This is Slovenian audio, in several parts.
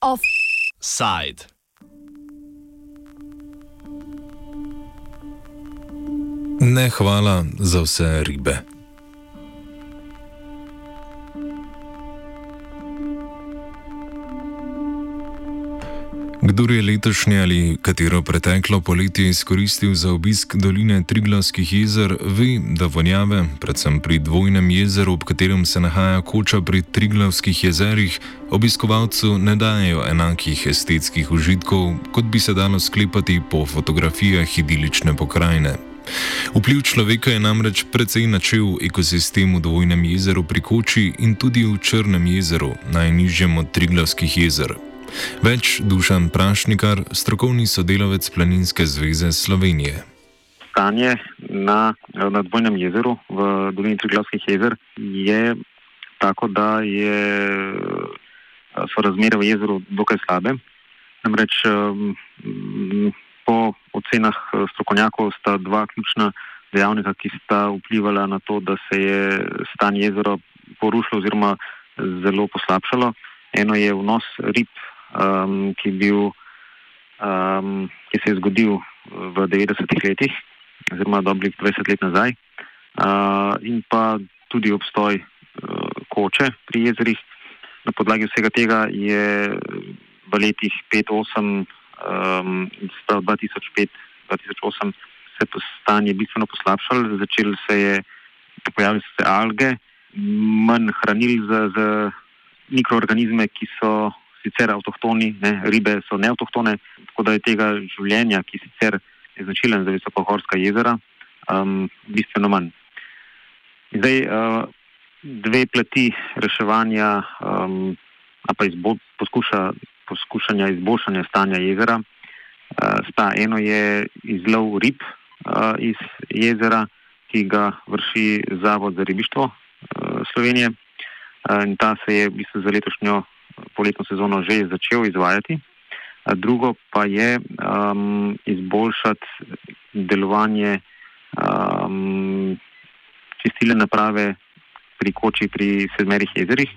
Offside. Ne hvala za vse ribe. Kdor je letošnje ali katero preteklo poletje izkoristil za obisk doline Triglavskih jezer, ve, da vonjave, predvsem pri dvojnem jezeru, ob katerem se nahaja koča pri Triglavskih jezerih, obiskovalcu ne dajo enakih estetskih užitkov, kot bi se dalo sklepati po fotografijah idilične pokrajine. Vpliv človeka je namreč precej načel ekosistemu v dvojnem jezeru pri koči in tudi v Črnem jezeru, najnižjem od Triglavskih jezer. Več Dušan Prašnikar, strokovni sodelavec Planinske zveze Slovenije. Stanje na, na dvojnem jezeru v dolini Triglavskih jezer je tako, da je, so razmere v jezeru dokaj slabe. Namreč po ocenah strokovnjakov sta dva ključna dejavnika, ki sta vplivala na to, da se je stanje jezera porušilo oziroma zelo poslabšalo. Eno je vnos rib um, ki, bil, um, ki se je zgodil v 90-ih letih, oziroma dobrih 20 let nazaj, uh, in pa tudi obstoj uh, koče pri jezerih. Na podlagi vsega tega je v letih 5-8, um, 2005-2008 se je stanje bistveno poslabšalo, začel se je pojaviti se alge, manj hranil za, za mikroorganizme, ki so sicer avtohtoni, ne, ribe so neavtohtone, tako da je tega življenja, ki sicer je značilen za visokohorska jezera, um, bistveno manj. Zdaj, uh, dve plati reševanja, um, pa izbo, poskuša, poskušanja izboljšanja stanja jezera, uh, sta eno je izlov rib uh, iz jezera, ki ga vrši Zavod za ribištvo uh, Slovenije. Uh, in ta se je v bistvu za letošnjo poletno sezono že začel izvajati. Drugo pa je um, izboljšati delovanje um, čistilne naprave pri koči pri sedmerih jezerih.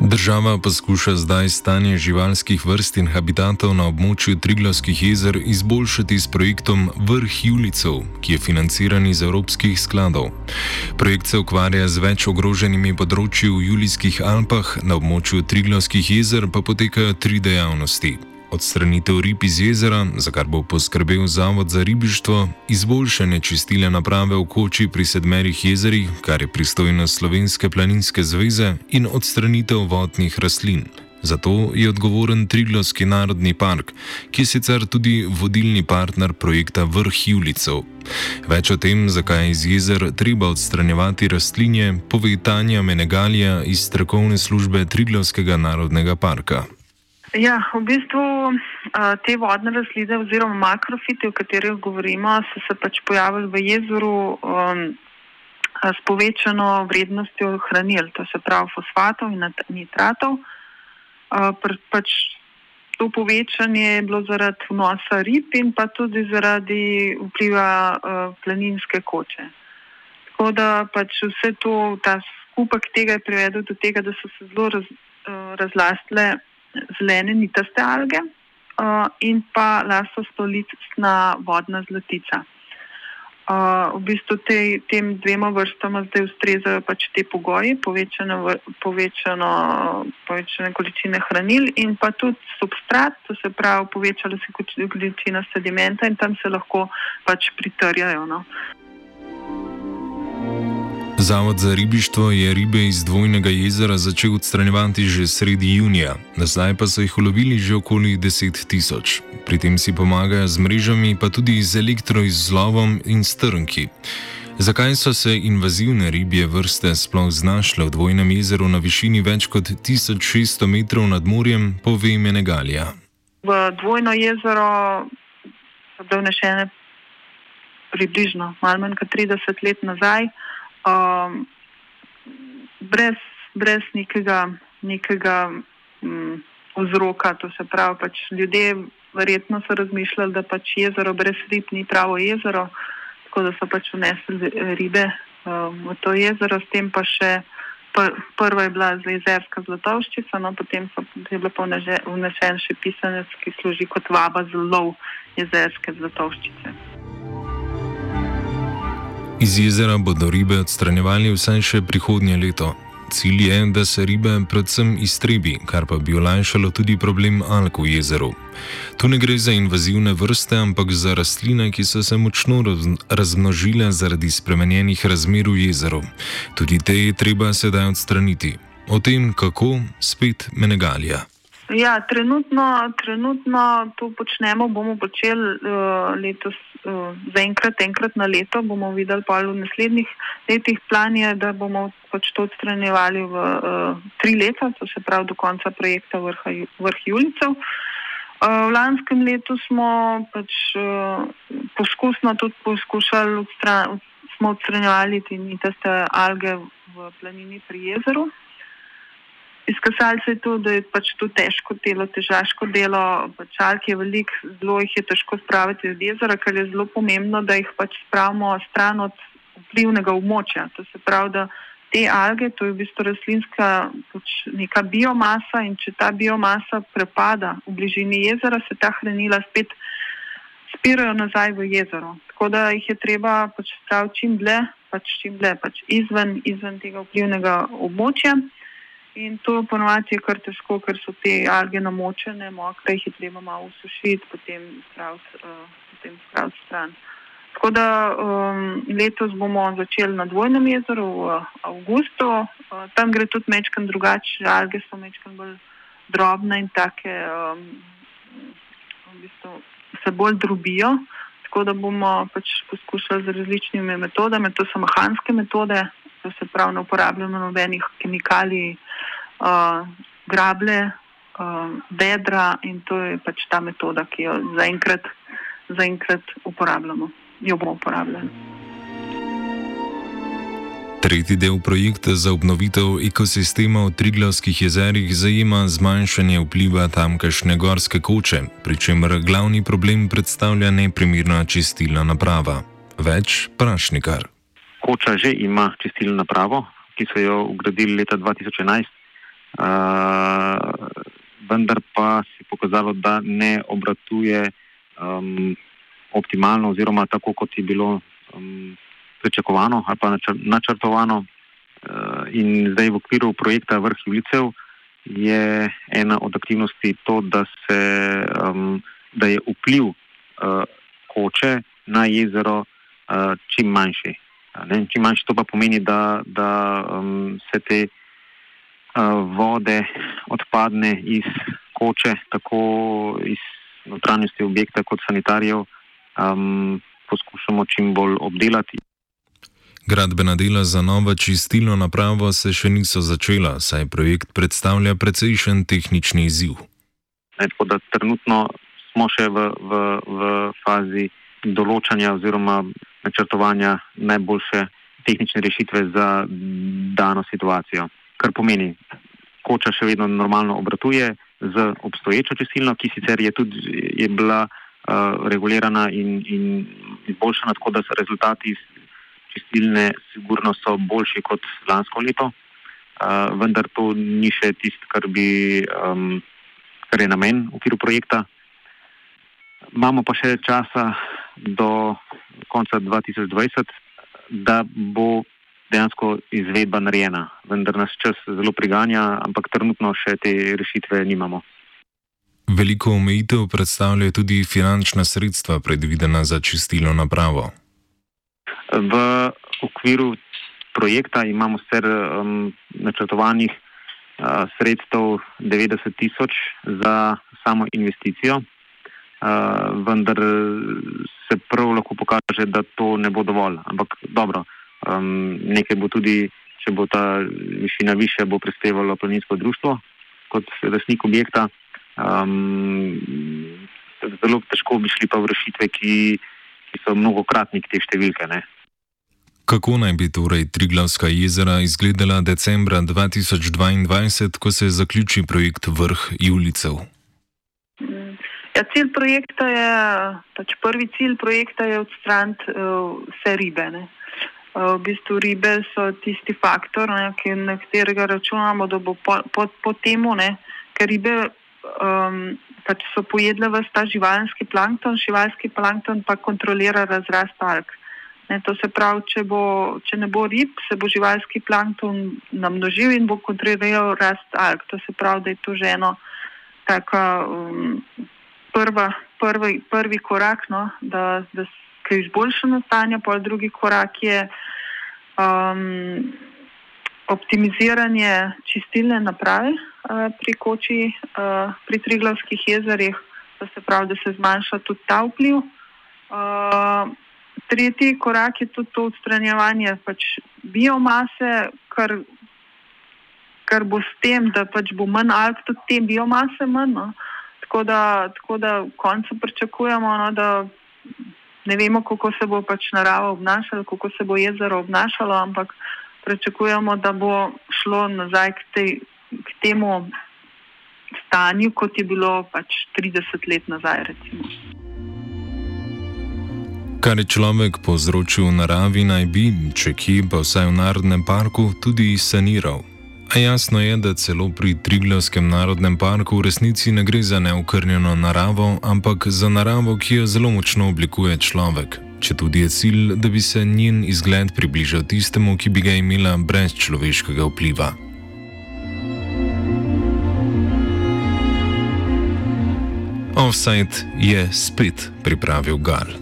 Država poskuša zdaj stanje živalskih vrst in habitatov na območju Triglavskih jezer izboljšati s projektom Vrh Julicov, ki je financiran iz evropskih skladov. Projekt se ukvarja z več ogroženimi področji v Julijskih Alpah, na območju Triglavskih jezer pa potekajo tri dejavnosti odstranitev rib iz jezera, za kar bo poskrbel Zavod za ribištvo, izboljšanje čistile naprave v koči pri sedmerih jezerih, kar je pristojnost Slovenske planinske zveze, in odstranitev vodnih rastlin. Zato je odgovoren Triglovski narodni park, ki je sicer tudi vodilni partner projekta Vrh Julicov. Več o tem, zakaj iz jezer treba odstranjevati rastlinje, pove Tanja Menegalija iz strokovne službe Triglovskega narodnega parka. Ja, v bistvu te vodne razlide oziroma makrofite, o katerih govorimo, so se pač pojavili v jezeru um, s povečano vrednostjo hranil, to se pravi fosfatov in nitratov. Pač to povečanje je bilo zaradi vnosa rib in pa tudi zaradi vpliva planinske koče. Tako da pač vse to, ta skupek tega je privedel do tega, da so se zelo raz, razlastile zelene nitaste alge uh, in pa lasostolitna vodna zlatica. Uh, v bistvu te, tem dvema vrstama zdaj ustrezajo pač te pogoji, povečano, povečano, povečane količine hranil in pa tudi substrat, to se pravi povečala se količina sedimenta in tam se lahko pač pritrjajo. No. Zavod za ribištvo je ribe iz dvojnega jezera začel odstranjevati že sredi junija, zdaj pa so jih ulovili že okoli 10 tisoč. Pri tem si pomagajo z mrežami, pa tudi z elektroizlovom in strnki. Zakaj so se invazivne ribje vrste sploh znašle v dvojnem jezeru na višini več kot 1600 metrov nad morjem, pove Menegalija. V dvojno jezero so bile vnešene približno malo manj kot 30 let nazaj um, brez, brez nekega, nekega um, vzroka. To se pravi, pač ljudje verjetno so razmišljali, da pač jezero brez rib ni pravo jezero, tako da so pač vnesli ribe um, v to jezero, s tem pa še. Prva je bila jezerska zlatovščica, no potem so, je bil vnesen še pisanec, ki služi kot vaba za lov jezerske zlatovščice. Iz jezera bodo ribe odstranjevali vsaj še prihodnje leto. Cilj je, da se ribe predvsem iztrebi, kar pa bi olajšalo tudi problem alk v jezeru. Tu ne gre za invazivne vrste, ampak za rastline, ki so se močno razmnožile zaradi spremenjenih razmer v jezeru. Tudi te je treba sedaj odstraniti. O tem, kako, spet menegalija. Ja, trenutno, trenutno to počnemo, bomo počeli uh, letos zaenkrat, enkrat na leto. Bomo videli pa v naslednjih letih plan je, da bomo pač to odstranjevali v uh, tri leta, to se pravi do konca projekta vrha, vrh Julicev. Uh, v lanskem letu smo pač uh, poskusno tudi poskušali odstraniti, smo odstranjevali te alge v planini pri jezeru. Izkazali se je to, da je pač to težko delo, težaško delo, pač alk je velik, zelo jih je težko spraviti iz jezera, ker je zelo pomembno, da jih pač spravimo stran od vplivnega območja. To se pravi, da te alge, to je v bistvu rastlinska pač neka biomasa in če ta biomasa prepada v bližini jezera, se ta hranila spet spirajo nazaj v jezero. Tako da jih je treba pač spraviti čim dlje, pač čim dlje, pač izven, izven tega vplivnega območja. In to ponovadi je kar težko, ker so te alge namočene, mokre, jih je treba malo usušiti, potem spraviti uh, stran. Tako da um, letos bomo začeli na dvojnem jezeru v avgustu. Uh, tam gre tudi mečkan drugače, alge so mečkan bolj drobne in take um, v bistvu se bolj drobijo. Tako da bomo pač poskušali z različnimi metodami, to so mehanske metode, to se pravi, ne uporabljamo nobenih kemikalij, uh, grable, uh, bedra in to je pač ta metoda, ki jo zaenkrat, zaenkrat uporabljamo. Jo bomo uporabljali. Tretji del projekta za obnovitev ekosistema v Triglavskih jezerih zajema zmanjšanje vpliva tamkajšnje gorske koče, pri čemer glavni problem predstavlja neprimerna čistilna naprava. Več prašnikar. Koča že ima čistilno napravo, ki so jo ugradili leta 2011, uh, vendar pa se je pokazalo, da ne obratuje um, optimalno, oziroma tako, kot je bilo um, pričakovano ali pa načrtovano. Uh, in zdaj v okviru projekta Vrh Julicev je ena od aktivnosti to, da, se, um, da je vpliv uh, koče na jezero uh, čim manjši. Ne, čim manjši to pa pomeni, da, da um, se te vode odpadne iz koče, tako iz notranjosti objekta kot sanitarijev, um, poskušamo čim bolj obdelati. Gradbena dela za novo čistilno napravo se še niso začela, saj projekt predstavlja precejšen tehnični izziv. Ne, trenutno smo še v, v, v fazi določanja oziroma načrtovanja najboljše tehnične rešitve za dano situacijo. Kar pomeni, koča še vedno normalno obratuje z obstoječo čistilno, ki sicer je tudi je bila uh, regulirana in, in izboljšana, tako da so rezultati čistilne sigurno so boljši kot lansko leto, uh, vendar to ni še tisto, kar, um, kar je namen v okviru projekta. Imamo pa še časa do konca 2020, da bo dejansko izvedba narejena. Vendar nas čas zelo priganja, ampak trenutno še te rešitve nimamo. Veliko omejitev predstavljajo tudi finančna sredstva, predvidena za čistilo napravo. V okviru projekta imamo sicer um, načrtovanih uh, sredstev 90 tisoč za samo investicijo uh, vendar se prav lahko pokaže, da to ne bo dovolj. Ampak dobro, um, nekaj bo tudi, če bo ta višina više, bo prispevalo planinsko društvo kot lasnik objekta. Um, zelo težko bi šli pa v rešitve, ki, ki so mnogokratnik te številke. Ne? Kako naj bi torej Triglavska jezera izgledala decembra 2022, ko se zaključi projekt Vrh Julicev? Ja, cilj projekta je, pač prvi cilj projekta je odstraniti uh, vse ribe. Uh, v bistvu ribe so tisti faktor, ne, ki, na katerega računamo, da bo po, po, po temu, ne, ker ribe um, pač so pojedle v ta živalski plankton, živalski plankton pa kontrolira razrast alg. Ne, to se pravi, če, bo, če ne bo rib, se bo živalski plankton namnožil in bo kontroliral rast alg. To se pravi, da je to že eno tako um, prva, prvi, prvi korak, no, da, da se izboljšano stanje, pa drugi korak je um, optimiziranje čistilne naprave uh, pri koči, uh, pri triglavskih jezerih, da se pravi, da se zmanjša tudi ta vpliv. Uh, tretji korak je tudi to odstranjevanje pač biomase, kar, kar bo s tem, da pač bo manj alg, tudi te biomase manj. No. Tako, da, tako da v koncu pričakujemo, no, da ne vemo, kako se bo pač narava obnašala, kako se bo jezero obnašalo, ampak pričakujemo, da bo šlo nazaj k, tej, k temu stanju, kot je bilo pač 30 let nazaj. Recimo. Kar je človek povzročil v naravi, naj bi, če ki pa vsaj v narodnem parku, tudi saniral. A jasno je, da celo pri Triglavskem narodnem parku v resnici ne gre za neokrnjeno naravo, ampak za naravo, ki jo zelo močno oblikuje človek. Če tudi je cilj, da bi se njen izgled približal tistemu, ki bi ga imela brez človeškega vpliva. Offside je spet pripravil Gal.